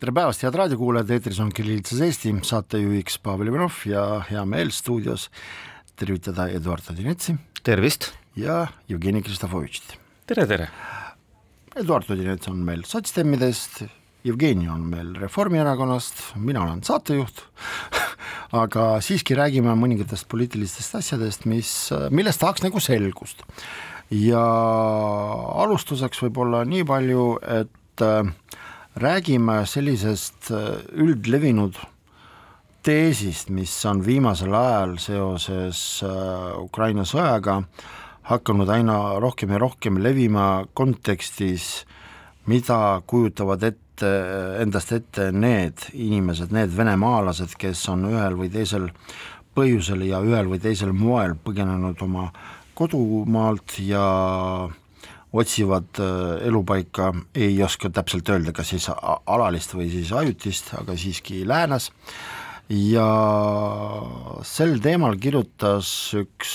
tere päevast, head raadiokuulajad, eetris on Kirillitsas Eesti, saatejuhiks Pavel Ivanov ja hea meel stuudios tervitada Eduard Odinetsi tervist! ja Jevgeni Kristofovitšit. tere, tere! Eduard Odinets on meil sotsdemmidest, Jevgeni on meil Reformierakonnast, mina olen saatejuht aga siiski räägime mõningatest poliitilistest asjadest, mis, millest tahaks nagu selgust. ja alustuseks võib-olla nii palju, et äh, räägime sellisest äh, üldlevinud teesist, mis on viimasel ajal seoses äh, Ukraina sõjaga hakanud aina rohkem ja rohkem levima kontekstis, mida kujutavad ette, endast ette need inimesed, need venemaalased, kes on ühel või teisel põhjusel ja ühel või teisel moel põgenenud oma kodumaalt ja otsivad elupaika, ei oska täpselt öelda, kas siis alalist või siis ajutist, aga siiski läänes, ja sel teemal kirjutas üks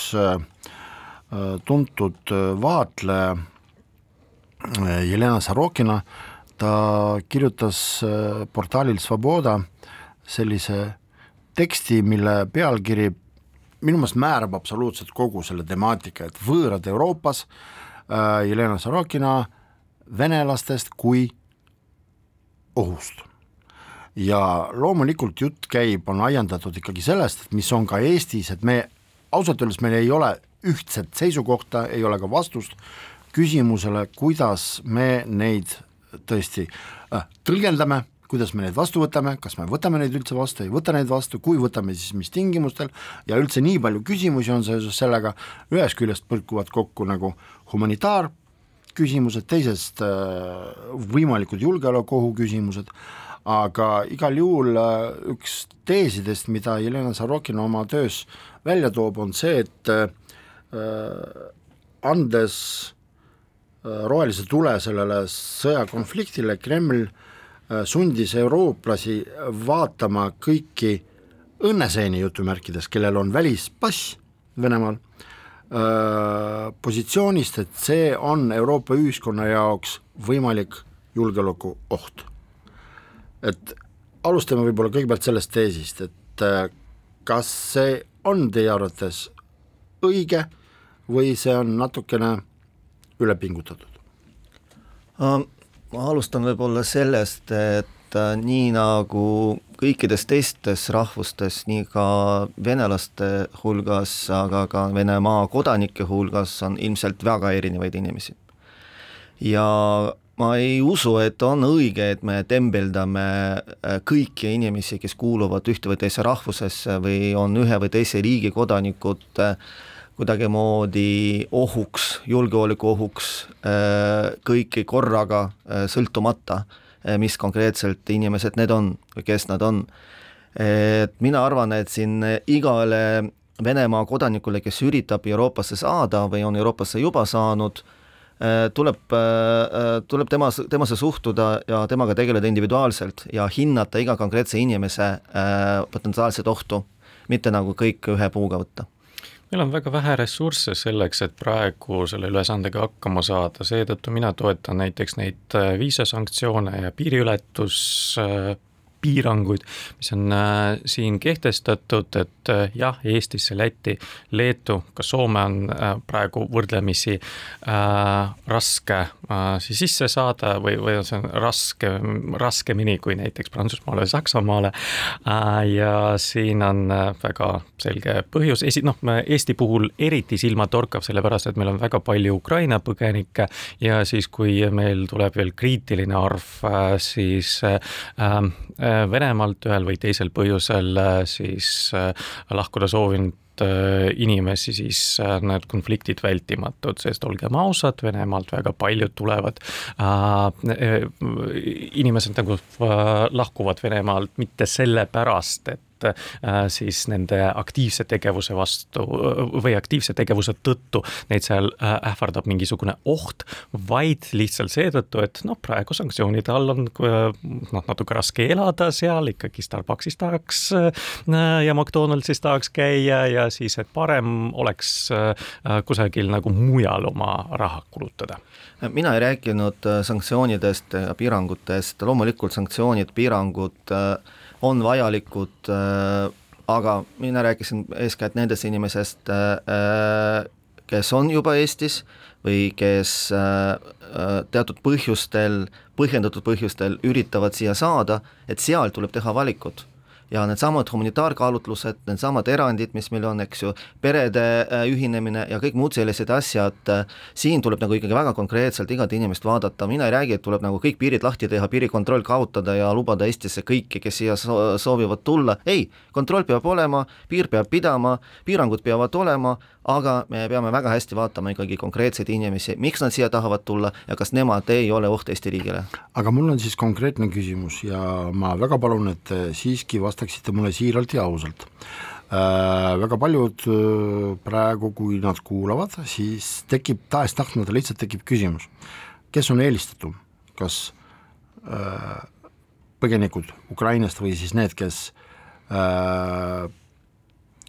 tuntud vaatleja Jelena Sarokina, ta kirjutas äh, portaalil Svoboda sellise teksti, mille pealkiri minu meelest määrab absoluutselt kogu selle temaatika, et võõrad Euroopas äh,, Jelena Sorokina venelastest kui ohust. ja loomulikult jutt käib, on ajendatud ikkagi sellest, et mis on ka Eestis, et me ausalt öeldes meil ei ole ühtset seisukohta, ei ole ka vastust küsimusele, kuidas me neid tõesti äh, tõlgendame, kuidas me neid vastu võtame, kas me võtame neid üldse vastu, ei võta neid vastu, kui võtame, siis mis tingimustel ja üldse nii palju küsimusi on seoses sellega, ühest küljest põrkuvad kokku nagu humanitaarküsimused, teisest äh, võimalikud julgeolekuohu küsimused, aga igal juhul äh, üks teesidest, mida Jelena Sarokin oma töös välja toob, on see, et äh, andes rohelise tule sellele sõjakonfliktile, Kreml sundis eurooplasi vaatama kõiki õnneseeni jutumärkides, kellel on välispass Venemaal, positsioonist, et see on Euroopa ühiskonna jaoks võimalik julgeolekuoht. et alustame võib-olla kõigepealt sellest teesist, et kas see on teie arvates õige või see on natukene üle pingutatud? Ma alustan võib-olla sellest, et äh, nii nagu kõikides teistes rahvustes, nii ka venelaste hulgas, aga ka Venemaa kodanike hulgas on ilmselt väga erinevaid inimesi. ja ma ei usu, et on õige, et me tembeldame äh, kõiki inimesi, kes kuuluvad ühte või teise rahvusesse või on ühe või teise riigi kodanikud äh, kuidagimoodi ohuks, julgeolekuohuks äh, kõiki korraga äh, sõltumata, äh, mis konkreetselt inimesed need on või kes nad on. et mina arvan, et siin igale Venemaa kodanikule, kes üritab Euroopasse saada või on Euroopasse juba saanud, tuleb, tuleb tema, temasse suhtuda ja temaga tegeleda individuaalselt ja hinnata iga konkreetse inimese potentsiaalset ohtu, mitte nagu kõik ühe puuga võtta meil on väga vähe ressursse selleks, et praegu selle ülesandega hakkama saada, seetõttu mina toetan näiteks neid äh, viisasanktsioone ja piiriületus äh, piiranguid, mis on äh, siin kehtestatud, et äh, jah, Eestisse, Läti, Leetu, ka Soome on äh, praegu võrdlemisi raske siis sisse saada või, või see on raske, raskemini kui näiteks Prantsusmaale või Saksamaale. Ja siin on väga selge põhjus, esi-, noh, Eesti puhul eriti silmatorkav, sellepärast et meil on väga palju Ukraina põgenikke ja siis, kui meil tuleb veel kriitiline arv siis äh, äh, Venemaalt ühel või teisel põhjusel äh, siis äh, lahkuda soovinud äh, inimesi, siis need konfliktid vältimatud, sest olgem ausad, Venemaalt väga paljud tulevad äh,, inimesed nagu lahkuvad Venemaalt mitte sellepärast, et siis nende aktiivse tegevuse vastu või aktiivse tegevuse tõttu neid seal äh, ähvardab mingisugune oht, vaid lihtsalt seetõttu, et noh, praegu sanktsioonide all on noh, natuke raske elada seal, ikkagi Starbuckis tahaks ja McDonaldsis tahaks käia ja siis, et parem oleks kusagil nagu mujal oma raha kulutada. Mina ei rääkinud sanktsioonidest ja piirangutest, loomulikult sanktsioonid, piirangud äh, on vajalikud, äh, aga mina rääkisin eeskätt nendest inimesest, äh, kes on juba Eestis või kes teatud põhjustel, põhjendatud põhjustel üritavad siia saada, et seal tuleb teha valikud ja needsamad humanitaarkaalutlused, needsamad erandid, mis meil on, eks ju, perede äh, ühinemine ja kõik muud sellised asjad, äh, siin tuleb nagu ikkagi väga konkreetselt igat inimest vaadata, mina ei räägi, et tuleb nagu kõik piirid lahti teha, piirikontroll kaotada ja lubada Eestisse kõiki, kes siia soovivad tulla, ei, kontroll peab olema, piir peab pidama, piirangud peavad olema, aga me peame väga hästi vaatama ikkagi konkreetseid inimesi, miks nad siia tahavad tulla ja kas nemad ei ole oht Eesti riigile. aga mul on siis konkreetne küsimus ja ma väga palun, et siiski vastaksite mulle siiralt ja ausalt äh,. Väga paljud äh, praegu, kui nad kuulavad, siis tekib tahes-tahtmata lihtsalt tekib küsimus, kes on eelistatum, kas äh, põgenikud Ukrainast või siis need, kes äh,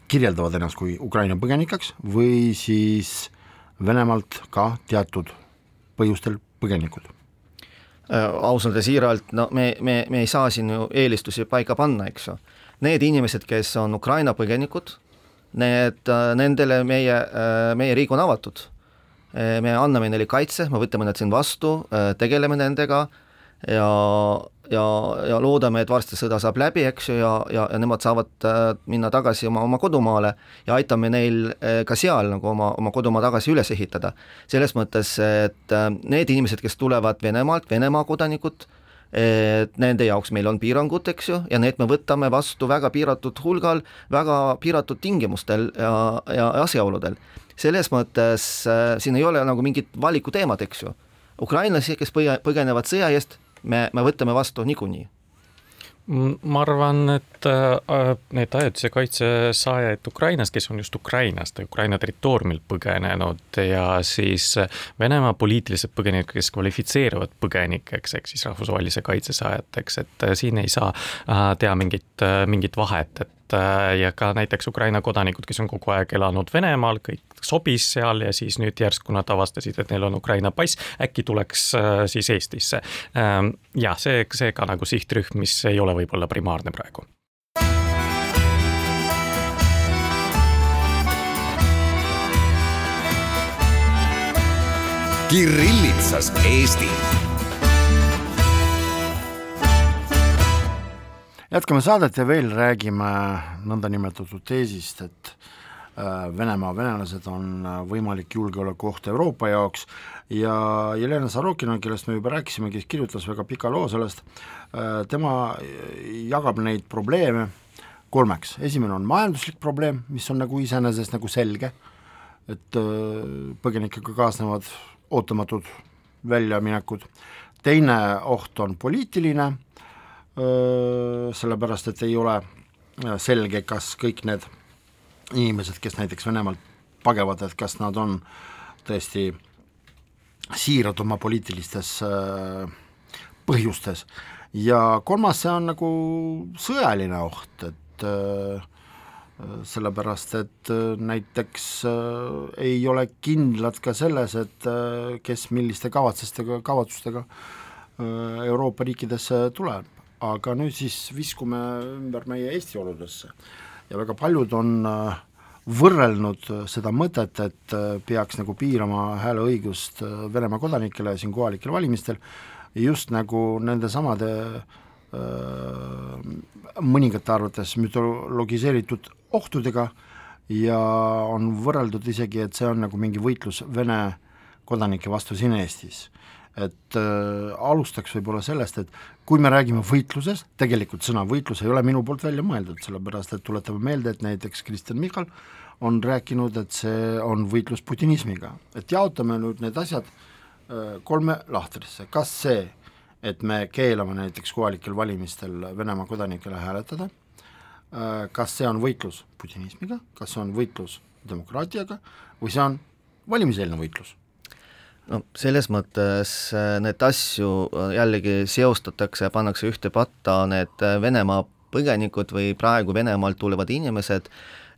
kirjeldavad ennast kui Ukraina põgenikeks või siis Venemaalt ka teatud põhjustel põgenikud? Äh, ausalt ja siiralt, no me, me, me ei saa siin ju eelistusi paika panna, eks ju. Need inimesed, kes on Ukraina põgenikud, need, äh, nendele meie, äh, meie riik on avatud. me anname neile kaitse, me võtame nad siin vastu, tegeleme nendega ja, ja, ja loodame, et varsti sõda saab läbi, eks ju, ja, ja, ja nemad saavad äh, minna tagasi oma, oma kodumaale ja aitame neil äh, ka seal nagu oma, oma kodumaa tagasi üles ehitada. selles mõttes, et äh, need inimesed, kes tulevad Venemaalt, Venemaa kodanikud, et nende jaoks meil on piirangud, eks ju, ja need me võtame vastu väga piiratud hulgal, väga piiratud tingimustel ja, ja asjaoludel. selles mõttes äh, siin ei ole nagu mingit valiku teemat, eks ju. ukrainlasi, kes põge-, põgenevad sõja eest, me, me võtame vastu niikuinii. Ma arvan, et äh, need ajutise kaitse saajaid Ukrainast, kes on just Ukrainast, Ukraina territooriumilt põgenenud ja siis Venemaa poliitilised põgenikud, kes kvalifitseeruvad põgenikeks, ehk siis rahvusvahelise kaitse saajateks, et äh, siin ei saa äh, teha mingit, mingit vahet, et ja ka näiteks Ukraina kodanikud, kes on kogu aeg elanud Venemaal, kõik sobis seal ja siis nüüd järsku nad avastasid, et neil on Ukraina pass, äkki tuleks äh, siis Eestisse. Ähm, jah, see, see ka nagu sihtrühm, mis ei ole võib-olla primaarne praegu. Kirillitsas Eesti. Jätkame saadet ja veel räägime nõndanimetatud teesist, et Äh, Venemaa venelased on äh, võimalik julgeolekuoht Euroopa jaoks. Ja Jelena Sarokina, kellest me juba rääkisime, kes kirjutas väga pika loo sellest, äh, tema jagab neid probleeme kolmeks, esimene on majanduslik probleem, mis on nagu iseenesest nagu selge, et põgenikega kaasnevad ootamatud väljaminekud, teine oht on poliitiline, sellepärast et ei ole selge, kas kõik need inimesed, kes näiteks Venemaalt pagevad, et kas nad on tõesti siirad oma poliitilistes äh, põhjustes. Ja kolmas, see on nagu sõjaline oht, et äh, sellepärast, et äh, näiteks äh, ei ole kindlad ka selles, et äh, kes milliste kavatsustega, kavatsustega äh, Euroopa riikidesse tuleb, aga nüüd siis viskume ümber meie Eesti oludesse. Ja väga paljud on äh, võrrelnud seda mõtet, et äh, peaks nagu piirama hääleõigust äh, Venemaa kodanikele siin kohalikel valimistel, just nagu nendesamade mõningate arvates mütologiseeritud ohtudega ja on võrreldud isegi, et see on nagu mingi võitlus Vene kodanike vastu siin Eestis et äh, alustaks võib-olla sellest, et kui me räägime võitlusest, tegelikult sõna võitlus ei ole minu poolt välja mõeldud, sellepärast et tuletame meelde, et näiteks Kristen Michal on rääkinud, et see on võitlus putinismiga, et jaotame nüüd need asjad äh, kolme lahtrisse, kas see, et me keelame näiteks kohalikel valimistel Venemaa kodanikele hääletada, kas see on võitlus putinismiga, kas see on võitlus demokraatiaga või see on valimiseelne võitlus? No selles mõttes need asju jällegi seostatakse ja pannakse ühte patta, need Venemaa põgenikud või praegu Venemaalt tulevad inimesed,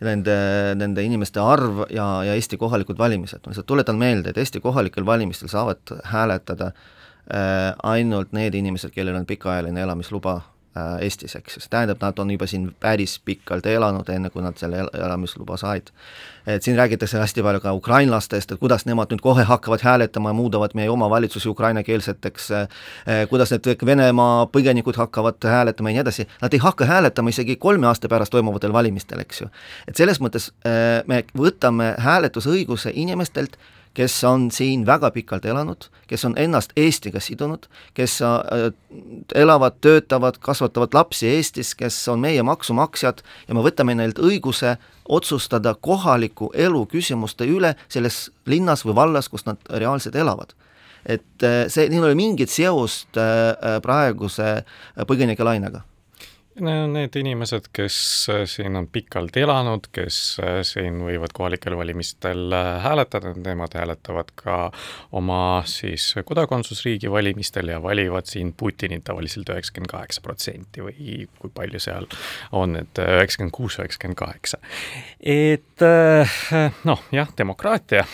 nende, nende inimeste arv ja, ja Eesti kohalikud valimised, ma lihtsalt tuletan meelde, et Eesti kohalikel valimistel saavad hääletada äh, ainult need inimesed, kellel on pikaajaline elamisluba Äh, Eestis, eks, see tähendab, nad on juba siin päris pikalt elanud, enne kui nad selle elamisluba said. et siin räägitakse hästi palju ka ukrainlastest, et kuidas nemad nüüd kohe hakkavad hääletama, muudavad meie omavalitsusi ukrainakeelseteks, äh, kuidas need Venemaa põgenikud hakkavad hääletama ja nii edasi, nad ei hakka hääletama isegi kolme aasta pärast toimuvatel valimistel, eks ju. et selles mõttes äh, me võtame hääletusõiguse inimestelt, kes on siin väga pikalt elanud, kes on ennast Eestiga sidunud, kes äh, elavad, töötavad, kasvatavad lapsi Eestis, kes on meie maksumaksjad ja me võtame neilt õiguse otsustada kohaliku elu küsimuste üle selles linnas või vallas, kus nad reaalselt elavad. Et äh, see, neil ei ole mingit seost äh, praeguse põgenikelainega Need inimesed, kes äh, siin on pikalt elanud, kes äh, siin võivad kohalikel valimistel äh, hääletada, nemad hääletavad ka oma siis kodakondsusriigi valimistel ja valivad siin Putinit tavaliselt üheksakümmend kaheksa protsenti või kui palju seal on, et üheksakümmend kuus, üheksakümmend kaheksa. et noh, jah, demokraatia,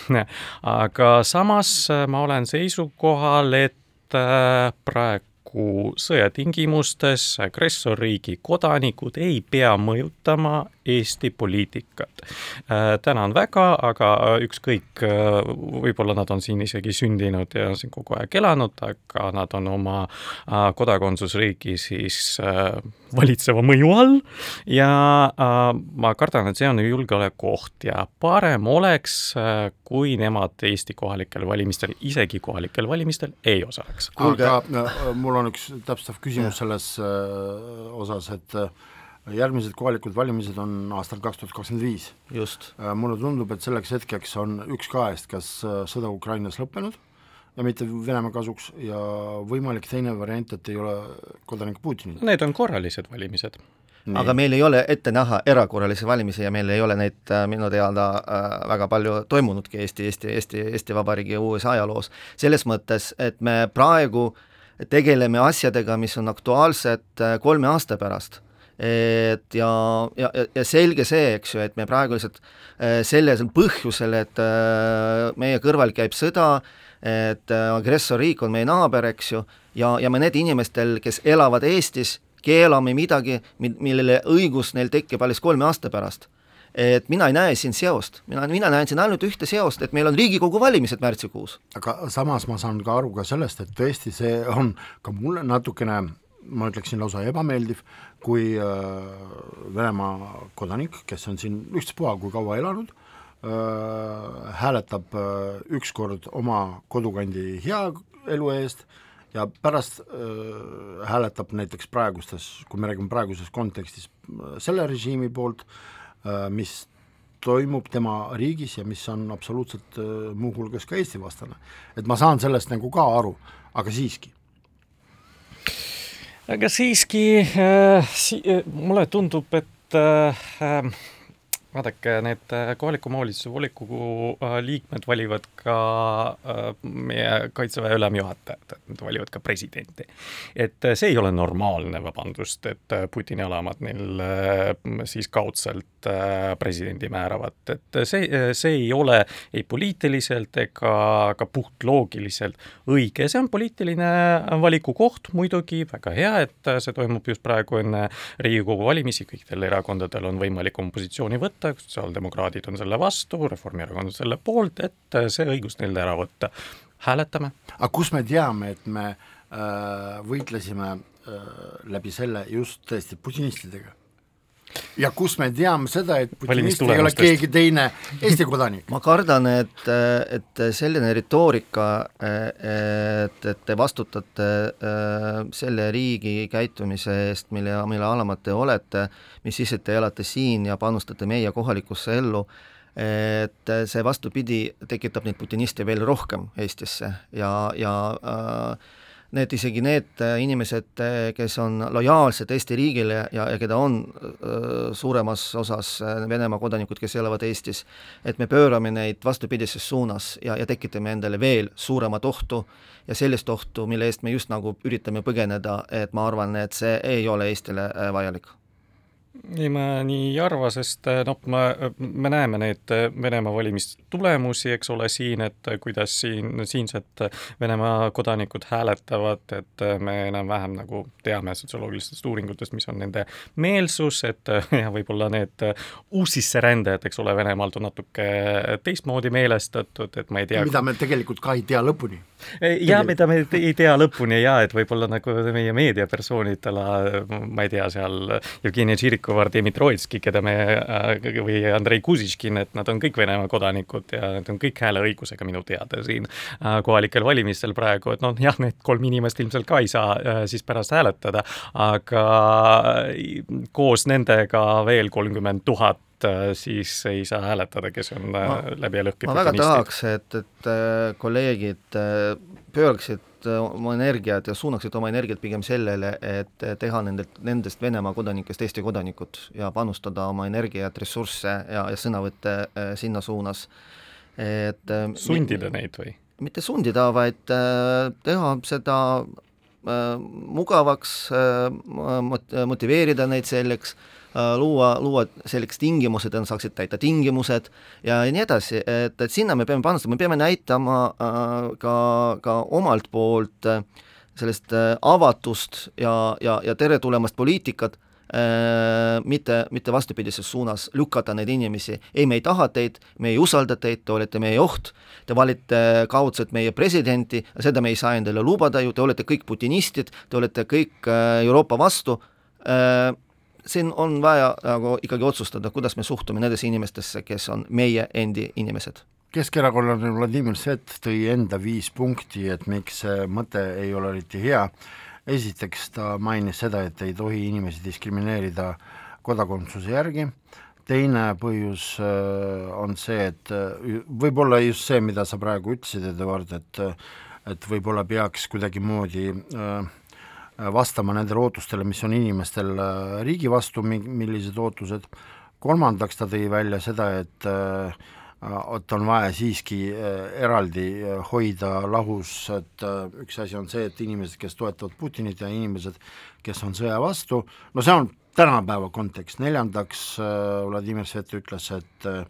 aga samas ma olen seisukohal, et praegu praegu sõjatingimustes agressorriigi kodanikud ei pea mõjutama Eesti poliitikat. Äh, tänan väga, aga ükskõik, äh, võib-olla nad on siin isegi sündinud ja siin kogu aeg elanud, aga nad on oma äh, kodakondsusriigi siis valitseva mõju all ja ma kardan, et see on julgeolekuoht ja parem oleks, kui nemad Eesti kohalikel valimistel, isegi kohalikel valimistel ei osaleks. aga mul on üks täpsustav küsimus selles osas, et järgmised kohalikud valimised on aastal kaks tuhat kakskümmend viis. just. Äh, mulle tundub, et selleks hetkeks on üks kahest, kas äh, sõda Ukrainas lõppenud ja mitte Venemaa kasuks ja võimalik teine variant, et ei ole kodanik Putinit. Need on korralised valimised. Nii. aga meil ei ole ette näha erakorralisi valimisi ja meil ei ole neid äh, minu teada väga palju toimunudki Eesti, Eesti, Eesti, Eesti Vabariigi uues ajaloos. selles mõttes, et me praegu tegeleme asjadega, mis on aktuaalsed kolme aasta pärast et ja, ja, ja selge see, eks ju, et me praegu lihtsalt äh, sellel põhjusel, et äh, meie kõrval käib sõda, et äh, agressorriik on meie naaber, eks ju, ja, ja me need inimestel, kes elavad Eestis, keelame midagi, millele õigus neil tekib alles kolme aasta pärast et mina ei näe siin seost, mina, mina näen siin ainult ühte seost, et meil on Riigikogu valimised märtsikuus. aga samas ma saan ka aru ka sellest, et tõesti, see on ka mulle natukene ma ütleksin lausa ebameeldiv, kui äh, Venemaa kodanik, kes on siin ükspuha kui kaua elanud, äh, hääletab äh, ükskord oma kodukandi hea elu eest ja pärast hääletab näiteks praegustes, kui me räägime praeguses kontekstis, selle režiimi poolt, mis toimub tema riigis ja mis on absoluutselt muuhulgas ka Eesti vastane. et ma saan sellest nagu ka aru, aga siiski aga siiski äh, si äh, mulle tundub, et äh, vaadake, need äh, kohaliku omavalitsuse volikogu äh, liikmed valivad ka äh, meie kaitseväe ülemjuhatajat, et nad valivad ka presidenti. et see ei ole normaalne, vabandust, et Putini alamad neil siis kaudselt presidendi määravad, et see, see ei ole ei poliitiliselt ega ka puhtloogiliselt õige, see on poliitiline valikukoht muidugi, väga hea, et see toimub just praegu enne Riigikogu valimisi, kõikidel erakondadel on võimalik oma positsiooni võtta, võtta, sotsiaaldemokraadid on selle vastu, Reformierakond on selle poolt, et see õigus neilt ära võtta. hääletame. aga kus me teame, et me äh, võitlesime äh, läbi selle just tõesti putinistidega? Ja kus me teame seda, et putinist ei ole keegi teine Eesti kodanik? ma kardan, et, et selline retoorika, et, et te vastutate äh, selle riigi käitumise eest, mille, mille alamad te olete, mis siis, et te elate siin ja panustate meie kohalikusse ellu, et see vastupidi, tekitab neid putiniste veel rohkem Eestisse ja, ja äh, need isegi need inimesed, kes on lojaalsed Eesti riigile ja, ja keda on äh, suuremas osas Venemaa kodanikud, kes elavad Eestis, et me pöörame neid vastupidises suunas ja, ja tekitame endale veel suuremat ohtu ja sellist ohtu, mille eest me just nagu üritame põgeneda, et ma arvan, et see ei ole Eestile vajalik ei, ma nii ei arva, sest eh, noh, ma, me näeme neid eh, Venemaa valimistulemusi, eks ole, siin, et kuidas siin, siinsed Venemaa kodanikud hääletavad, et me enam-vähem nagu teame sotsioloogilistest uuringutest, mis on nende meelsus, et ja võib-olla need uussisserändajad, eks ole, Venemaalt on natuke teistmoodi meelestatud, et ma ei tea mida me tegelikult ka ei tea lõpuni ja mida me ei tea lõpuni ja et võib-olla nagu meie meediapersoonidele, ma ei tea, seal Jevgeni Tširikov, Artemi Troitski, keda me äh, või Andrei Kuziškin, et nad on kõik Venemaa kodanikud ja nad on kõik hääleõigusega minu teada siin äh, kohalikel valimistel praegu, et noh, jah, need kolm inimest ilmselt ka ei saa äh, siis pärast hääletada, aga koos nendega veel kolmkümmend tuhat siis ei saa hääletada, kes on ma, läbi ja lõhki ma väga tahaks, et, et kolleegid pööraksid Äh, oma energiat ja suunaksid oma energiat pigem sellele, et teha nendelt, nendest Venemaa kodanikest Eesti kodanikud ja panustada oma energiat, ressursse ja, ja sõnavõtte äh, sinna suunas, et äh, sundida neid või? mitte sundida, vaid teha seda mugavaks, motiveerida neid selleks Äh, luua, luua selleks tingimused, et nad saaksid täita tingimused ja, nii edasi, et, et sinna me peame panustama, me peame näitama äh, ka, ka omalt poolt äh, sellist äh, avatust ja, ja, ja tere tulemast poliitikat äh,, mitte, mitte vastupidises suunas lükata neid inimesi, ei, me ei taha teid, me ei usalda teid, te olete meie oht, te valite kaudselt meie presidenti, seda me ei saa endale lubada ju, te olete kõik putinistid, te olete kõik äh, Euroopa vastu. Äh,, siin on vaja nagu ikkagi otsustada, kuidas me suhtume nendesse inimestesse, kes on meie endi inimesed. Keskerakonnale Vladimir Svet tõi enda viis punkti, et miks see mõte ei ole eriti hea. esiteks ta mainis seda, et ei tohi inimesi diskrimineerida kodakondsuse järgi, teine põhjus äh, on see, et äh, võib-olla just see, mida sa praegu ütlesid, Eduard, et et võib-olla peaks kuidagimoodi äh, Äh, vastama nendele ootustele, mis on inimestel äh, riigi vastu, millised ootused, kolmandaks ta tõi välja seda, et äh, et on vaja siiski eraldi hoida lahus, et üks asi on see, et inimesed, kes toetavad Putinit ja inimesed, kes on sõja vastu, no see on tänapäeva kontekst, neljandaks Vladimir Svet ütles, et äh,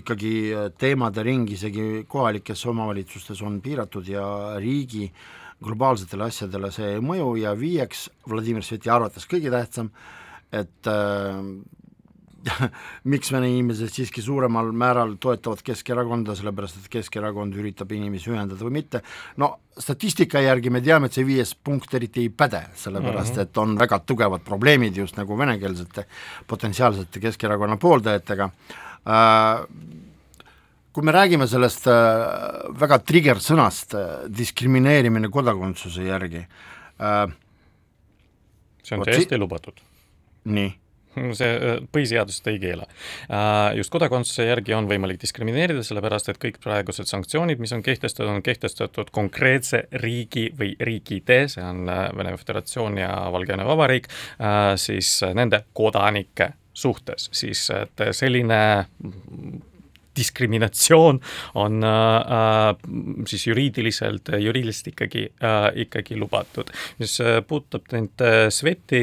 ikkagi teemade ring isegi kohalikes omavalitsustes on piiratud ja riigi äh, globaalsetele asjadele see ei mõju ja viieks, Vladimir Sveti arvates kõige tähtsam, et äh, miks vene inimesed siiski suuremal määral toetavad Keskerakonda, sellepärast et Keskerakond üritab inimesi ühendada või mitte, no statistika järgi me teame, et see viies punkt eriti ei päde, sellepärast mm -hmm. et on väga tugevad probleemid just nagu venekeelsete potentsiaalsete Keskerakonna pooldajatega äh,, kui me räägime sellest äh, väga trigger sõnast äh,, diskrimineerimine kodakondsuse järgi äh,, see on täiesti si lubatud. nii see äh, põhiseadust ei keela. Just kodakondsuse järgi on võimalik diskrimineerida, sellepärast et kõik praegused sanktsioonid, mis on kehtestatud, on kehtestatud konkreetse riigi või riikide, see on Vene Föderatsioon ja Valgevene Vabariik, siis nende kodanike suhtes, siis et selline diskriminatsioon on äh, siis juriidiliselt, juriidiliselt ikkagi äh,, ikkagi lubatud. mis äh, puudutab neid äh, Sveti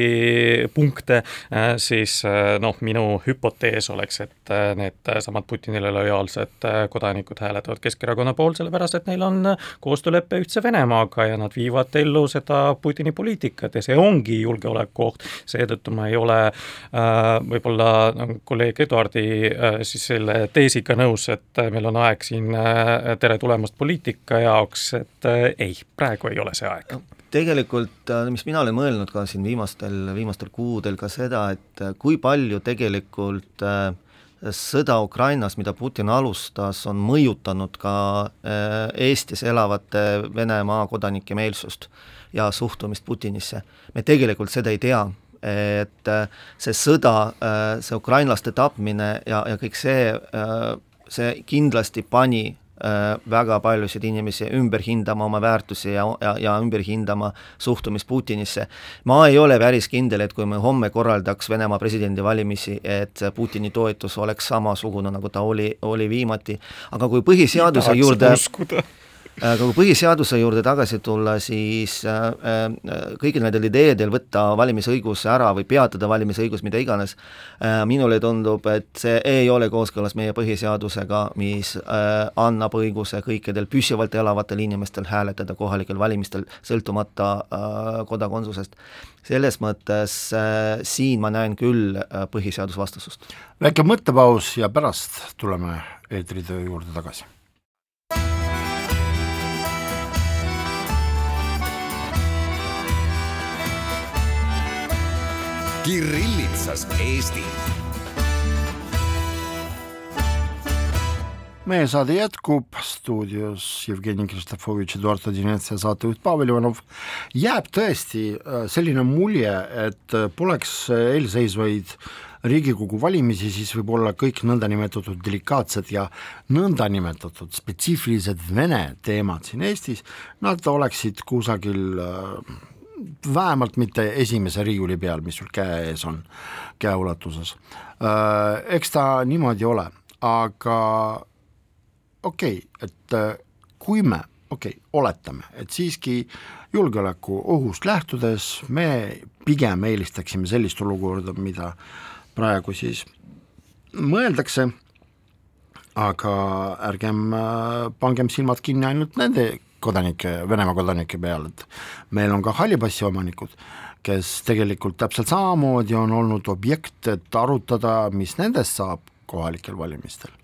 punkte äh,, siis äh, noh, minu hüpotees oleks, et äh, needsamad Putinile lojaalsed äh, kodanikud hääletavad Keskerakonna poolt, sellepärast et neil on koostöölepe Ühtse Venemaaga ja nad viivad ellu seda Putini poliitikat ja see ongi julgeolekuoht, seetõttu ma ei ole äh, võib-olla nagu kolleeg Eduardi äh, siis selle teesiga nõus, et meil on aeg siin äh, tere tulemast poliitika jaoks, et äh, ei, praegu ei ole see aeg tegelikult, äh, mis mina olen mõelnud ka siin viimastel, viimastel kuudel ka seda, et kui palju tegelikult sõda Ukrainas, mida Putin alustas, on mõjutanud ka Eestis elavate Venemaa kodanike meelsust ja suhtumist Putinisse. me tegelikult seda ei tea et see sõda, see ukrainlaste tapmine ja, ja kõik see see kindlasti pani väga paljusid inimesi ümber hindama oma väärtusi ja, ja, ja ümber hindama suhtumist Putinisse. ma ei ole päris kindel, et kui me homme korraldaks Venemaa presidendivalimisi, et Putini toetus oleks samasugune, nagu ta oli, oli viimati, aga kui põhiseaduse juurde uskuda aga kui põhiseaduse juurde tagasi tulla, siis äh, äh, kõigil nendel ideedel võtta valimisõigus ära või peatada valimisõigus, mida iganes, äh, minule tundub, et see ei ole kooskõlas meie põhiseadusega, mis annab õiguse kõikidel püsivalt elavatel inimestel hääletada kohalikel valimistel, sõltumata kodakondsusest. selles mõttes siin ma näen küll põhiseadusvastasust. väike mõttepaus ja pärast tuleme eetritöö juurde tagasi Kirillitsas Eesti. meie saade jätkub, stuudios Jevgeni Kristofovitš, Eduard Odinets ja saatejuht Pavel Ivanov. jääb tõesti äh, selline mulje, et äh, poleks eelseisvaid Riigikogu valimisi, siis võib-olla kõik nõndanimetatud delikaatsed ja nõndanimetatud spetsiifilised Vene teemad siin Eestis, nad oleksid kusagil äh, vähemalt mitte esimese riiuli peal, mis sul käe ees on, käeulatuses. Äh, eks ta niimoodi ole, aga okei okay,, et äh, kui me, okei okay,, oletame, et siiski julgeolekuohust lähtudes me pigem eelistaksime sellist olukorda, mida praegu siis mõeldakse, aga ärgem äh, pangem silmad kinni ainult nende kodanike, Venemaa kodanike peal, et meil on ka halli passi omanikud, kes tegelikult täpselt samamoodi on olnud objekt, et arutada, mis nendest saab kohalikel valimistel.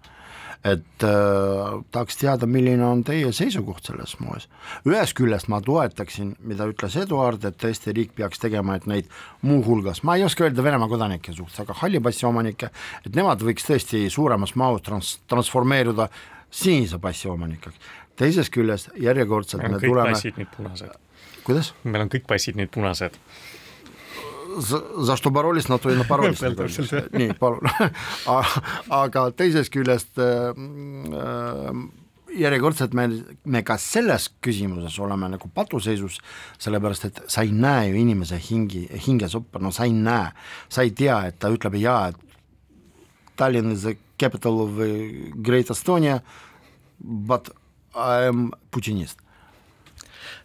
et äh, tahaks teada, milline on teie seisukoht selles moes. ühest küljest ma toetaksin, mida ütles Eduard, et tõesti riik peaks tegema, et neid muuhulgas, ma ei oska öelda Venemaa kodanike suhtes, aga halli passi omanikke, et nemad võiks tõesti suuremas mahus trans-, transformeeruda sinise passi omanikeks teisest küljest järjekordselt meil on me kõik tuleme passid nüüd punased. kuidas? meil on kõik passid nüüd punased. За что боролись, на то и напоролись. nii, palun aga teisest küljest äh, järjekordselt me, me ka selles küsimuses oleme nagu patuseisus, sellepärast et sa ei näe ju inimese hingi, hingesoppa, no sa ei näe, sa ei tea, et ta ütleb jaa, et Tallinn is the capital of Great Estonia, but I am putinist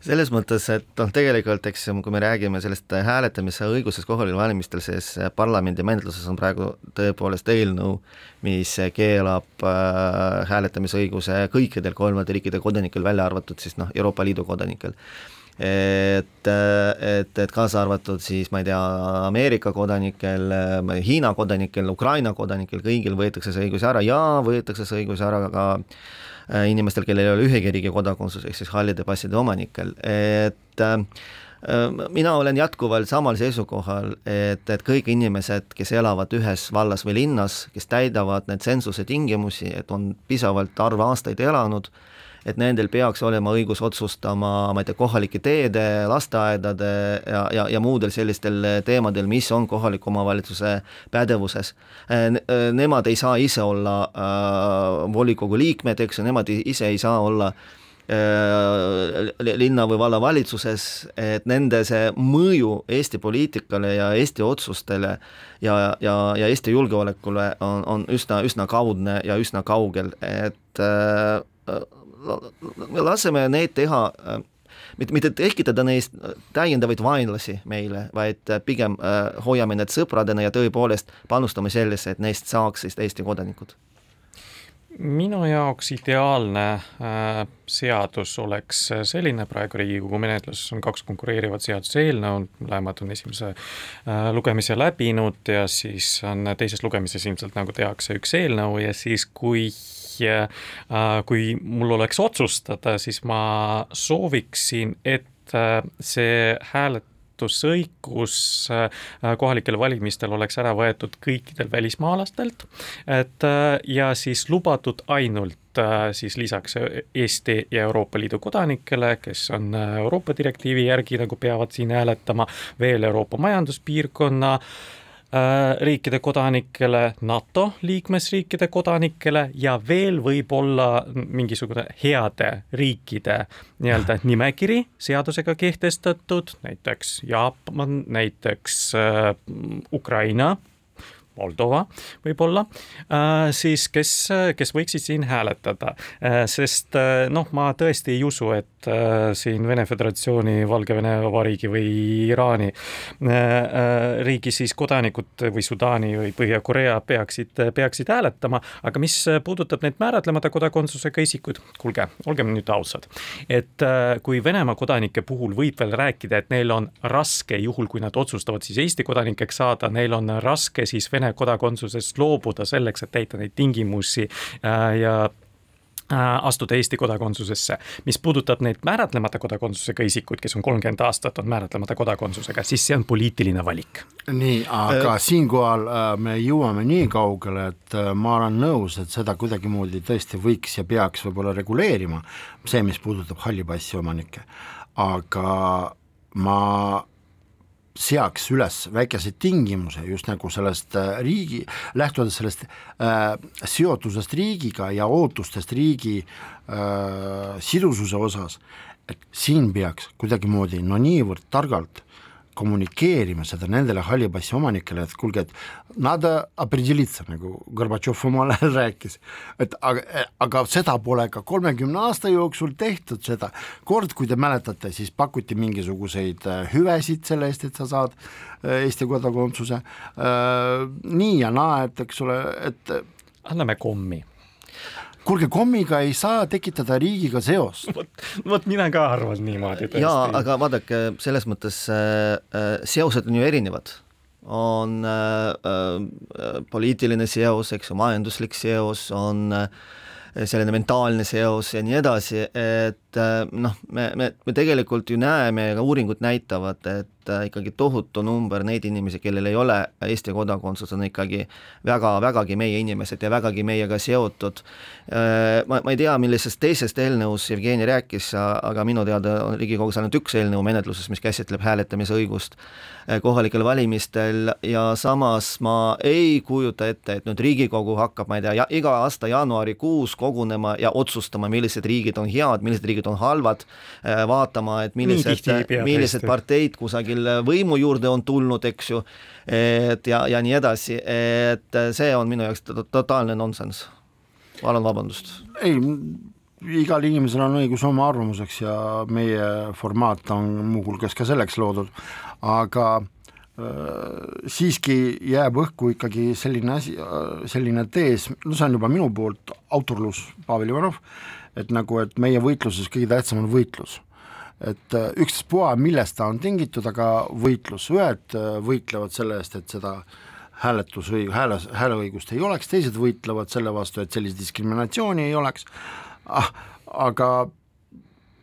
selles mõttes, et noh, tegelikult eks kui me räägime sellest hääletamise õigusest kohalikel valimistel, siis parlamendi menetluses on praegu tõepoolest eelnõu, mis keelab äh, hääletamisõiguse kõikidel kolmandate riikide kodanikel, välja arvatud siis noh, Euroopa Liidu kodanikel. Et, et, et kaasa arvatud siis ma ei tea, Ameerika kodanikel, Hiina kodanikel, Ukraina kodanikel, kõigil võetakse see õigus ära ja võetakse see õigus ära ka Äh, inimestel, kellel ei ole ühegi riigi kodakondsus, ehk siis hallide passide omanikel, et äh, mina olen jätkuvalt samal seisukohal, et, et kõik inimesed, kes elavad ühes vallas või linnas, kes täidavad need tsensuse tingimusi, et on piisavalt arv aastaid elanud, et nendel peaks olema õigus otsustama, ma ei tea, kohalike teede, lasteaedade ja, ja, ja muudel sellistel teemadel, mis on kohaliku omavalitsuse pädevuses. Nemad ei saa ise olla äh, volikogu liikmed, eks ju, nemad ise ei saa olla äh, linna või vallavalitsuses, et nende see mõju Eesti poliitikale ja Eesti otsustele ja, ja, ja Eesti julgeolekule on, on üsna, üsna kaudne ja üsna kaugel, et äh, me laseme neid teha äh, mitte, mitte tekitada neist täiendavaid vaenlasi meile, vaid pigem äh, hoiame need sõpradena ja tõepoolest panustame sellesse, et neist saaksid Eesti kodanikud minu jaoks ideaalne äh, seadus oleks selline, praegu Riigikogu menetluses on kaks konkureerivat seaduseelnõu, mõlemad on esimese äh, lugemise läbinud ja siis on teises lugemises ilmselt nagu tehakse üks eelnõu ja siis, kui äh, kui mul oleks otsustada, siis ma sooviksin, et äh, see hääletusõigus äh, kohalikel valimistel oleks ära võetud kõikidel välismaalastelt, et ja siis lubatud ainult siis lisaks Eesti ja Euroopa Liidu kodanikele, kes on Euroopa direktiivi järgi nagu peavad siin hääletama, veel Euroopa Majanduspiirkonna riikide kodanikele, NATO liikmesriikide kodanikele ja veel võib-olla mingisugune heade riikide nii-öelda nimekiri seadusega kehtestatud, näiteks Jaapan, näiteks äh, Ukraina Moldova võib-olla, äh, siis kes, kes võiksid siin hääletada, äh, sest äh, noh, ma tõesti ei usu, et siin Vene Föderatsiooni, Valgevene Vabariigi või Iraani riigi siis kodanikud või Sudaani või Põhja-Korea peaksid, peaksid hääletama, aga mis puudutab neid määratlemata kodakondsusega isikuid, kuulge, olgem nüüd ausad, et kui Venemaa kodanike puhul võib veel rääkida, et neil on raske, juhul kui nad otsustavad siis Eesti kodanikeks saada, neil on raske siis Vene Vene kodakondsusest loobuda selleks, et täita neid tingimusi äh, ja äh, astuda Eesti kodakondsusesse. mis puudutab neid määratlemata kodakondsusega isikuid, kes on kolmkümmend aastat on määratlemata kodakondsusega, siis see on poliitiline valik. nii, aga äh, siinkohal me jõuame nii kaugele, et ma olen nõus, et seda kuidagimoodi tõesti võiks ja peaks võib-olla reguleerima, see, mis puudutab halli passi omanikke, aga ma seaks üles väikeseid tingimusi just nagu sellest äh, riigi, lähtudes sellest äh, seotusest riigiga ja ootustest riigi äh, sidususe osas, et siin peaks kuidagimoodi no niivõrd targalt kommunikeerima seda nendele halli passi omanikele, et kuulge, et надо определиться, nagu Gorbatšov omal ajal rääkis, et aga, aga seda pole ka kolmekümne aasta jooksul tehtud seda, kord, kui te mäletate, siis pakuti mingisuguseid äh, hüvesid selle eest, et sa saad äh, Eesti kodakondsuse, äh, nii ja naa, et eks ole, et anname kommi kuulge, kommiga ei saa tekitada riigiga seost. vot, mina ka arvan niimoodi. jaa, aga vaadake, selles mõttes äh, äh, seosed on ju erinevad on äh, äh, poliitiline seos, eks ju, majanduslik seos, on äh, selline mentaalne seos ja nii edasi, et äh, noh, me, me, me tegelikult ju näeme ja ka uuringud näitavad, et et äh, ikkagi tohutu number neid inimesi, kellel ei ole Eesti kodakondsus, on ikkagi väga, vägagi meie inimesed ja vägagi meiega seotud. Äh, ma, ma ei tea, millisest teisest eelnõust Jevgeni rääkis, aga minu teada on Riigikogus ainult üks eelnõu menetluses, mis käsitleb hääletamise õigust äh, kohalikel valimistel ja samas ma ei kujuta ette, et nüüd Riigikogu hakkab, ma ei tea iga aasta jaanuarikuus kogunema ja otsustama, millised riigid on head, millised riigid on halvad, vaatama, et millised, millised parteid kusagil kuskil võimu juurde on tulnud, eks ju, et ja, ja nii edasi, et see on minu jaoks totaalne nonsenss. palun vabandust. ei, igal inimesel on õigus oma arvamuseks ja meie formaat on muuhulgas ka selleks loodud, aga äh, siiski jääb õhku ikkagi selline asi, selline tees, no see on juba minu poolt, autorlus Pavel Ivanov, et nagu, et meie võitluses kõige tähtsam on võitlus et äh, ükstaspuha, millest ta on tingitud, aga võitlus, ühed äh, võitlevad selle eest, et seda hääletusõig-, hääle, hääleõigust ei oleks, teised võitlevad selle vastu, et sellist diskriminatsiooni ei oleks. Ah,, aga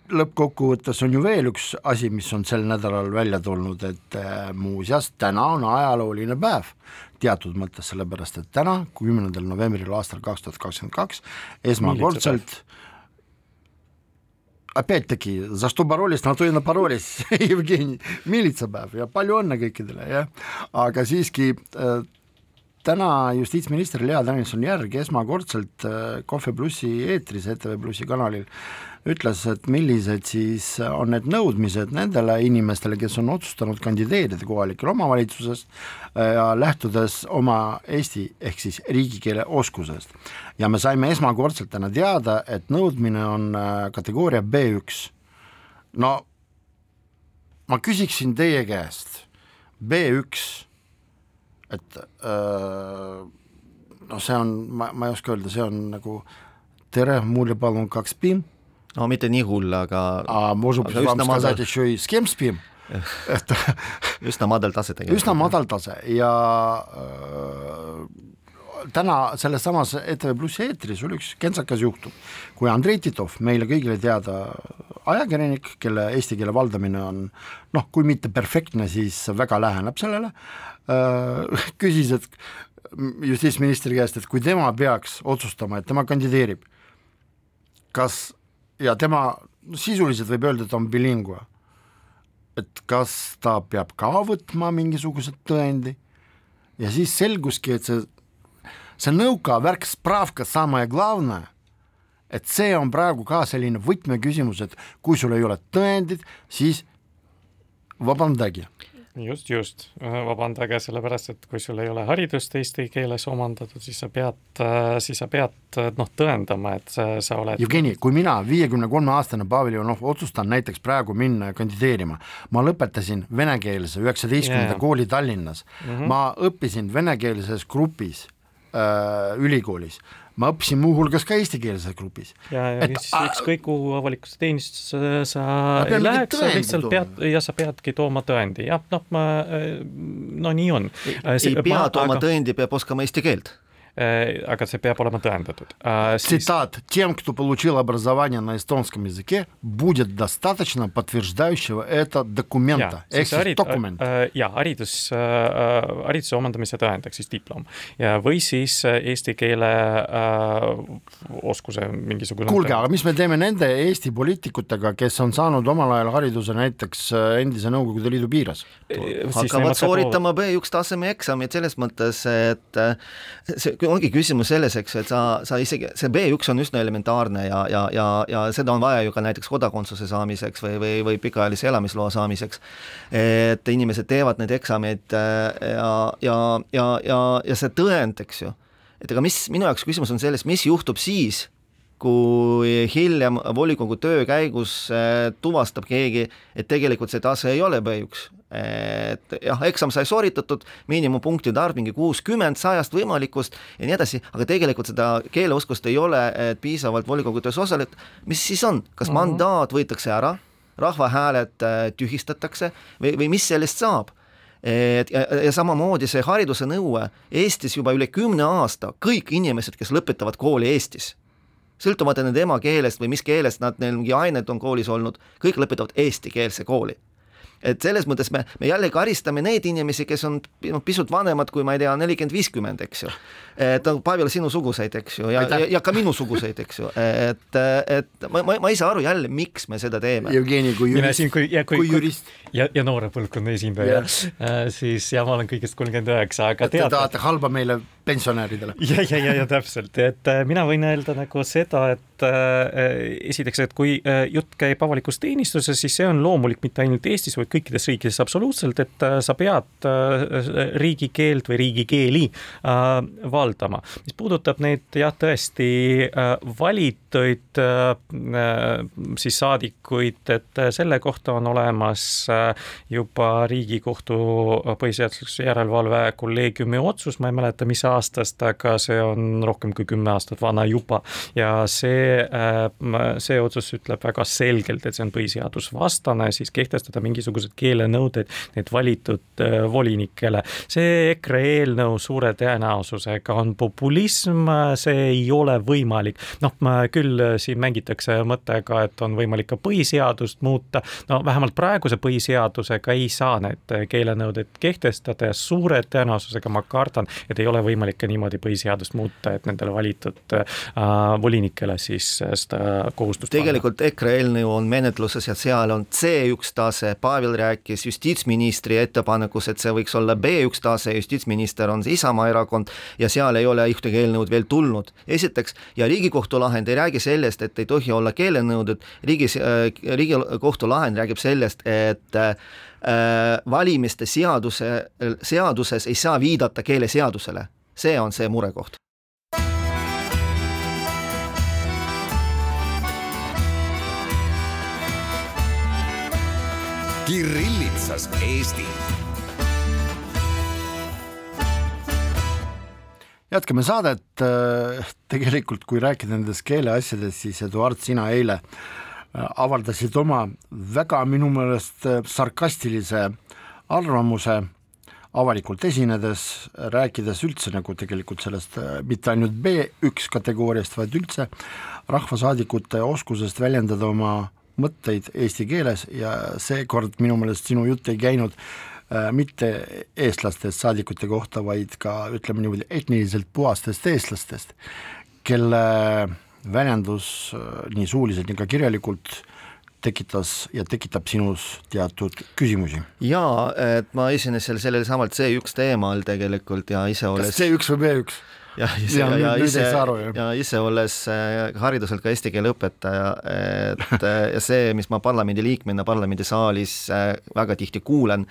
lõppkokkuvõttes on ju veel üks asi, mis on sel nädalal välja tulnud, et äh, muuseas, täna on ajalooline päev. Teatud mõttes, sellepärast et täna, kümnendal novembril aastal kaks tuhat kakskümmend kaks esmakordselt опять-таки, за что боролись, на то и напоролись, Jevgeni, miilitsapäev ja palju õnne kõikidele, jah. aga siiski äh, täna justiitsminister Lea Danilson-Järg esmakordselt äh, Kohvi plussi eetris, ETV Plussi kanalil ütles, et millised siis on need nõudmised nendele inimestele, kes on otsustanud kandideerida kohalikel omavalitsuses äh, ja lähtudes oma eesti ehk siis riigikeele oskusest. ja me saime esmakordselt täna teada, et nõudmine on äh, kategooria B1. no ma küsiksin teie käest, B1, et öö, äh, noh, see on, ma, ma ei oska öelda, see on nagu tere, mulle palun kaks piim no mitte nii hull, aga а может быть вам сказать еще и с кем спим? et üsna madal tase tegelikult. üsna madal tase ja äh, täna selles samas ETV Plussi eetris oli üks kentsakas juhtum, kui Andrei Titov, meile kõigile teada ajakirjanik, kelle eesti keele valdamine on noh, kui mitte perfektne, siis väga läheneb sellele äh,, küsis, et justiitsministri käest, et kui tema peaks otsustama, et tema kandideerib, kas ja tema sisuliselt võib öelda, et on bilingua. et kas ta peab ka võtma mingisuguse tõendi ja siis selguski, et see, see nõuka värk, spravka, sama ja glavna, et see on praegu ka selline võtmeküsimus, et kui sul ei ole tõendit, siis vabandage just, just, vabandage, sellepärast et kui sul ei ole haridust eesti keeles omandatud, siis sa pead, siis sa pead noh, tõendama, et sa, sa oled Jevgeni, kui mina, viiekümne kolme aastane Pavel Ivanov, otsustan näiteks praegu minna kandideerima, ma lõpetasin venekeelse üheksateistkümnenda kooli Tallinnas. Mm, -hmm. ma õppisin venekeelses grupis äh, ülikoolis ma õppisin muuhulgas ka eestikeelses grupis. ja, ja et, ükskõik kuhu avalikus teenistusse sa ei läheks, sa lihtsalt pead ja sa peadki tooma tõendi, jah, noh, ma, no nii on. ei pea ma, tooma aga... tõendi, peab oskama eesti keelt aga see peab olema tõendatud. Цитат. Тем, кто получил образование на эстонском языке, будет достаточно подтверждающего это документа. ehk siis dokument. ja haridus, hariduse omandamise tõend ehk siis diplom ja, või siis eesti keele oskuse mingisugune. kuulge, aga mis me teeme nende Eesti poliitikutega, kes on saanud omal ajal hariduse näiteks endise Nõukogude Liidu piires? hakkavad sooritama B1 taseme eksamit selles mõttes, et see ongi küsimus selles, eks, et sa, sa isegi, see B1 on üsna elementaarne ja, ja, ja, ja seda on vaja ju ka näiteks kodakondsuse saamiseks või, või, või pikaajalise elamisloa saamiseks. et inimesed teevad neid eksameid äh, ja, ja, ja, ja, ja see tõend, eks ju, et ega mis, minu jaoks küsimus on selles, mis juhtub siis, kui hiljem volikogu töö käigus äh, tuvastab keegi, et tegelikult see tase ei ole B1, et jah, eksam sai sooritatud, miinimumpunktide arv mingi kuuskümmend sajast võimalikust ja nii edasi, aga tegelikult seda keeleoskust ei ole, et piisavalt volikogu töös osaleda, mis siis on, kas mm -hmm. mandaat võetakse ära, rahvahääled äh, tühistatakse või, või mis sellest saab? et ja, ja samamoodi see hariduse nõue Eestis juba üle kümne aasta, kõik inimesed, kes lõpetavad kooli Eestis, sõltumata nende emakeelest või mis keelest nad, neil mingi ained on koolis olnud, kõik lõpetavad eestikeelse kooli et selles mõttes me, me jälle karistame neid inimesi, kes on noh, pisut vanemad kui ma ei tea, nelikümmend, viiskümmend, eks ju. et noh, Pavel, sinusuguseid, eks ju, ja, ja, ja ka minusuguseid, eks ju, et, et ma, ma, ma ei saa aru jälle, miks me seda teeme. Jevgeni kui jurist, kui, kui, kui jurist. ja, ja noore põlvkonna esindaja äh,, siis ja ma olen kõigest kolmkümmend üheksa, aga tead. Te tahate halba meile pensionäridele. ja, ja, ja, ja täpselt, et äh, mina võin öelda nagu seda, et äh, esiteks, et kui äh, jutt käib avalikust teenistusest, siis see on loomulik mitte ainult Eestis, vaid kõikides riikides absoluutselt, et äh, sa pead äh, riigikeelt või riigikeeli äh, valdama. mis puudutab neid jah, tõesti valituid siis saadikuid, et selle kohta on olemas juba Riigikohtu põhiseaduslikkuse järelevalve kolleegiumi otsus, ma ei mäleta, mis aastast, aga see on rohkem kui kümme aastat vana juba ja see, see otsus ütleb väga selgelt, et see on põhiseadusvastane, siis kehtestada mingisugused keelenõuded need valitud äh, volinikele. see EKRE eelnõu suure tõenäosusega on populism, see ei ole võimalik. noh, küll äh, siin mängitakse mõttega, et on võimalik ka põhiseadust muuta, no vähemalt praeguse põhiseadusega ei saa need äh, keelenõuded kehtestada ja suure tõenäosusega ma kardan, et ei ole võimalik ka niimoodi põhiseadust muuta, et nendele valitud äh, volinikele siis seda kohustust tegelikult panna. EKRE eelnõu on menetluses ja seal on C1 tase, Pavel rääkis justiitsministri ettepanekus, et see võiks olla B1 tase, justiitsminister on see Isamaa erakond ja seal ei ole ühtegi eelnõud veel tulnud. esiteks, ja Riigikohtu lahend ei räägi sellest, et ei tohi olla keelenõuded, riigis äh,, Riigikohtu lahend räägib sellest, et äh, valimiste seaduse, seaduses ei saa viidata keeleseadusele, see on see murekoht. Kirillitsas Eesti. jätkame saadet, tegelikult kui rääkida nendest keeleasjadest, siis Eduard, sina eile äh, avaldasid oma väga minu meelest äh, sarkastilise arvamuse avalikult esinedes, rääkides üldse nagu tegelikult sellest äh, mitte ainult B1 kategooriast, vaid üldse rahvasaadikute oskusest väljendada oma mõtteid eesti keeles ja seekord minu meelest sinu jutt ei käinud äh, mitte eestlastest saadikute kohta, vaid ka ütleme niimoodi etniliselt puhastest eestlastest, kelle väljendus äh, nii suuliselt kui ka kirjalikult tekitas ja tekitab sinus teatud küsimusi? jaa, et ma esinesin sellel samal C1 teemal tegelikult ja ise olles kas C1 või B1? Ja ise, ja, ja ise, ja ise olles äh, hariduselt ka eesti keele õpetaja, et äh, ja see, mis ma parlamendiliikmena parlamendisaalis äh, väga tihti kuulen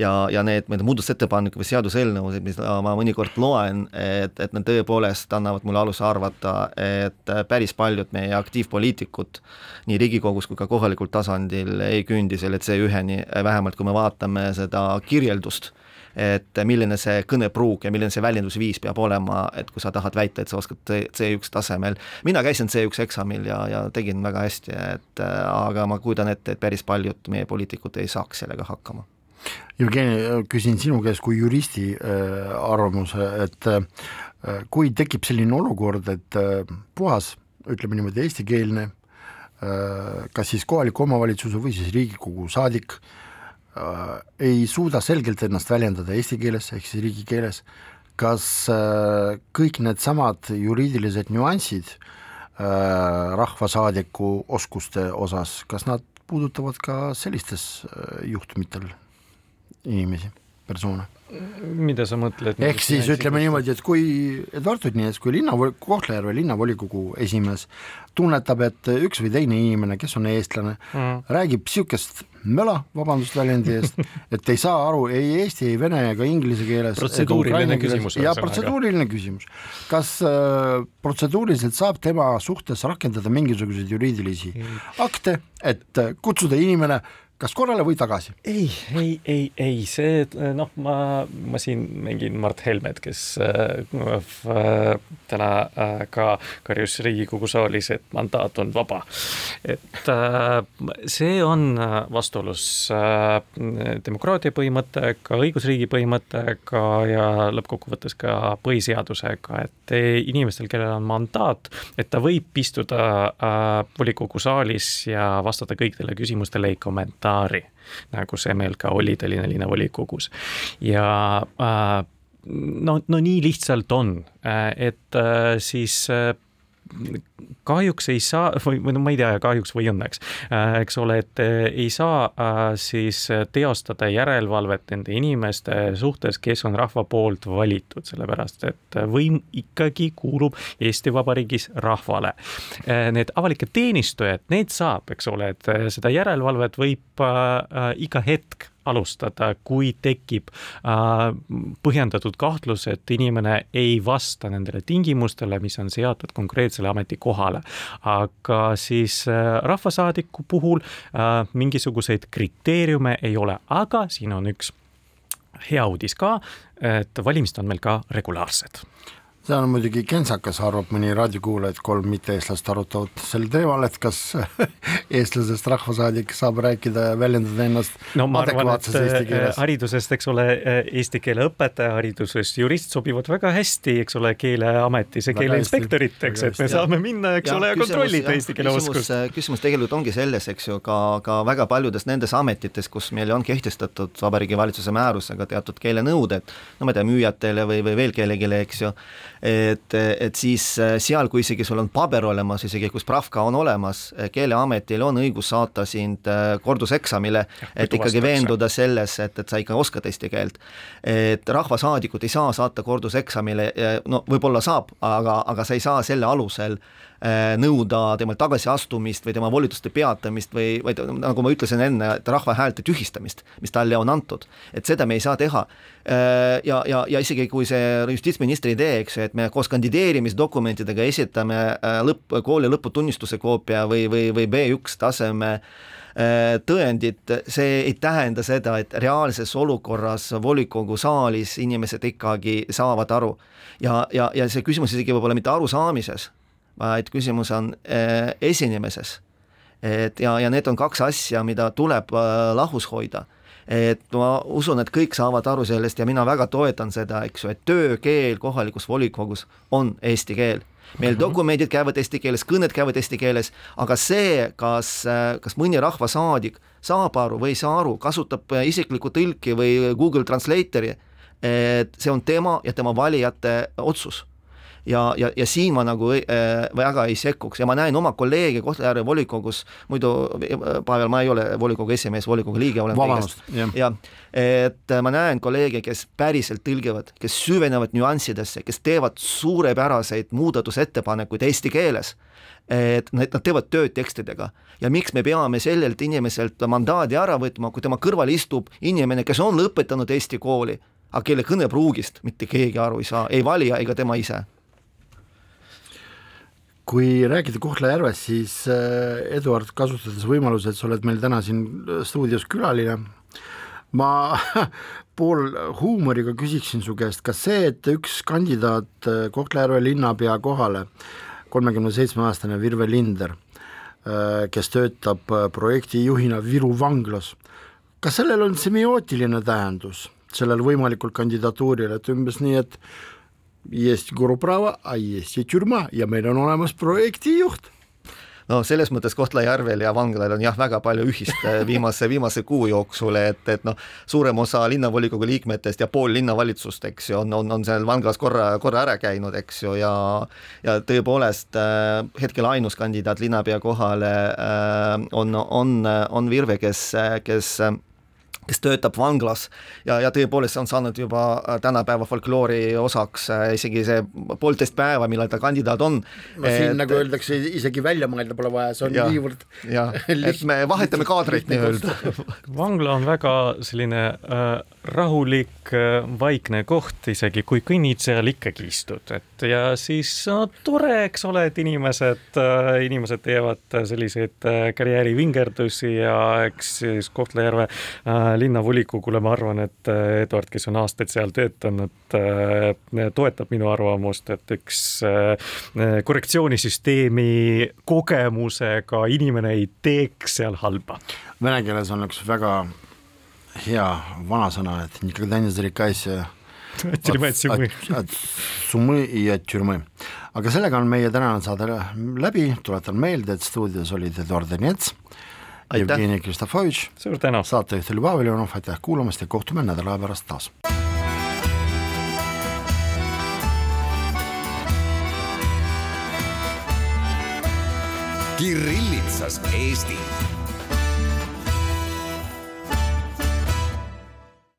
ja, ja need, need muudatusettepanekud või seaduseelnõud, mida ma mõnikord loen, et, et need tõepoolest annavad mulle aluse arvata, et päris paljud meie aktiivpoliitikud nii Riigikogus kui ka kohalikul tasandil ei küündi selle C1-ni, vähemalt kui me vaatame seda kirjeldust et milline see kõnepruuk ja milline see väljendusviis peab olema, et kui sa tahad väita, et sa oskad C1 tasemel, mina käisin C1 eksamil ja, ja tegin väga hästi, et aga ma kujutan ette, et päris paljud meie poliitikud ei saaks sellega hakkama. Jevgeni, küsin sinu käest kui juristi äh, arvamuse, et äh, kui tekib selline olukord, et äh, puhas, ütleme niimoodi, eestikeelne äh, kas siis kohaliku omavalitsuse või siis Riigikogu saadik äh, Äh, ei suuda selgelt ennast väljendada eesti keeles ehk siis riigikeeles, kas äh, kõik needsamad juriidilised nüansid äh, rahvasaadiku oskuste osas, kas nad puudutavad ka sellistes juhtumitel inimesi, persoone? mida sa mõtled? ehk siis ütleme niimoodi, et kui Eduard Odinets kui linna, Kohtla-Järve linnavolikogu esimees tunnetab, et üks või teine inimene, kes on eestlane mm., räägib niisugust möla, vabandust väljendi eest, et ei saa aru ei eesti, ei vene ega inglise keeles. protseduuriline küsimus. ja protseduuriline küsimus. kas äh, protseduuriliselt saab tema suhtes rakendada mingisuguseid juriidilisi mm. akte, et kutsuda inimene äh, kas korrale või tagasi? ei, ei, ei, ei, see noh, ma, ma siin mängin Mart Helmet, kes äh, täna äh, ka karjus Riigikogu saalis, et mandaat on vaba. et äh, see on vastuolus äh, demokraatia põhimõttega, õigusriigi põhimõttega ja lõppkokkuvõttes ka põhiseadusega, et inimestel, kellel on mandaat, et ta võib istuda äh, volikogu saalis ja vastata kõikidele küsimustele, ei kommenta kommentaari, nagu see meil ka oli Tallinna linnavolikogus. ja äh, no, no nii lihtsalt on, äh, et äh, siis kahjuks ei saa või, või no ma ei tea, kahjuks või õnneks, äh, eks ole, et äh, ei saa äh, siis teostada järelevalvet nende inimeste suhtes, kes on rahva poolt valitud, sellepärast et võim ikkagi kuulub Eesti Vabariigis rahvale. Need avalikud teenistujad, need saab, eks ole, et seda järelevalvet võib iga hetk alustada, kui tekib äh, põhjendatud kahtlus, et inimene ei vasta nendele tingimustele, mis on seatud konkreetsele ametikohale. Aga siis äh, rahvasaadiku puhul äh, mingisuguseid kriteeriume ei ole, aga siin on üks hea uudis ka, et valimised on meil ka regulaarsed see on muidugi kentsakas, arvab mõni raadiokuulaja, et kolm mitte-eestlast arutavad sel teemal, et kas eestlasest rahvasaadik saab rääkida ja väljendada ennast no ma arvan, et äh, haridusest, eks ole, äh, eesti keele õpetaja, haridusest jurist sobivad väga hästi, eks ole, Keeleametis ja keeleinspektoriteks, et me saame minna, eks ja, ole, ja kontrollida eesti keele oskust. Äh, küsimus tegelikult ongi selles, eks ju, ka, ka väga paljudes nendes ametites, kus meil on kehtestatud Vabariigi Valitsuse määrusega teatud keelenõuded, no ma ei tea, müüjatele või, või veel kellelegi, eks ju, et, et siis äh, seal, kui isegi sul on paber olemas, isegi kui Spravka on olemas, äh, Keeleametil on õigus saata sind äh, korduseksamile, et ikkagi veenduda selles, et, et sa ikka oskad eesti keelt. et rahvasaadikud ei saa saata korduseksamile, no võib-olla saab, aga, aga sa ei saa selle alusel nõuda temalt tagasiastumist või tema volituste peatamist või, või nagu ma ütlesin enne, et rahva häälte tühistamist, mis talle on antud. et seda me ei saa teha. Äh, ja, ja, ja isegi kui see justiitsministri idee, eks ju, et me koos kandideerimisdokumentidega esitame äh, lõpp, kooli lõputunnistuse koopia või, või, või B1 taseme tõendit, see ei tähenda seda, et reaalses olukorras volikogu saalis inimesed ikkagi saavad aru. ja, ja, ja see küsimus isegi võib-olla mitte arusaamises, vaid küsimus on äh, esinemises. et ja, ja need on kaks asja, mida tuleb äh, lahus hoida et ma usun, et kõik saavad aru sellest ja mina väga toetan seda, eks ju, et töökeel kohalikus volikogus on eesti keel. meil -hmm. dokumendid käivad eesti keeles, kõned käivad eesti keeles, aga see, kas, äh, kas mõni rahvasaadik saab aru või ei saa aru, kasutab isiklikku tõlki või Google Translator'i, et see on tema ja tema valijate otsus ja, ja, ja siin ma nagu äh, väga ei sekkuks ja ma näen oma kolleege Kohtla-Järve volikogus, muidu Pavel, ma ei ole volikogu esimees, volikogu liige olen. vabandust, jah ja,. et ma näen kolleege, kes päriselt tõlgivad, kes süvenevad nüanssidesse, kes teevad suurepäraseid muudatusettepanekuid eesti keeles et nad teevad tööd tekstidega ja miks me peame sellelt inimeselt mandaadi ära võtma, kui tema kõrval istub inimene, kes on lõpetanud Eesti kooli, aga kelle kõnepruugist mitte keegi aru ei saa, ei valija ega tema ise kui rääkida Kohtla-Järvest, siis äh, Eduard, kasutades võimaluse, et sa oled meil täna siin stuudios külaline, ma pool huumoriga küsiksin su käest, kas see, et üks kandidaat äh, Kohtla-Järve linnapea kohale, kolmekümne seitsme aastane Virve Linder, äh, kes töötab projektijuhina Viru vanglas, kas sellel on semiootiline tähendus, sellel võimalikul kandidatuuril, et umbes nii, et есть Guruprava, а есть tšürma ja meil on olemas projektijuht no selles mõttes Kohtla-Järvel ja vanglal on jah, väga palju ühist äh, viimase, viimase kuu jooksul, et, et noh, suurem osa linnavolikogu liikmetest ja pool linnavalitsust, eks ju, on, on, on seal vanglas korra, korra ära käinud, eks ju, ja ja tõepoolest äh, hetkel ainus kandidaat linnapea kohale äh, on, on, on Virve, kes, kes kes töötab vanglas ja, ja tõepoolest see on saanud juba äh, tänapäeva folkloori osaks äh, isegi see poolteist päeva, millal ta kandidaat on. no siin et, nagu öeldakse, isegi välja mõelda pole vaja, see on ja, niivõrd jah, et me vahetame kaadrit nii-öelda. vangla on väga selline äh, rahulik äh,, vaikne koht, isegi kui kõnnid seal ikkagi istud, et ja siis no, tore, eks ole, et inimesed äh,, inimesed teevad selliseid äh, karjäärivingerdusi ja eks siis Kohtla-Järve äh, linnavolikogule, ma arvan, et Eduard, kes on aastaid seal töötanud, toetab minu arvamust, et üks korrektsioonisüsteemi kogemusega inimene ei teeks seal halba. Vene keeles on üks väga hea vanasõna, et tüürme, et Sumõi. Sumõi ja Türmõi. aga sellega on meie tänane saade läbi, tuletan meelde, et stuudios olid Eduard Denets, Jevgeni Kristofovitš, saatejuht oli Pavel Ivanov, aitäh kuulamast ja kohtume nädala aja pärast taas. Kirillitsas Eesti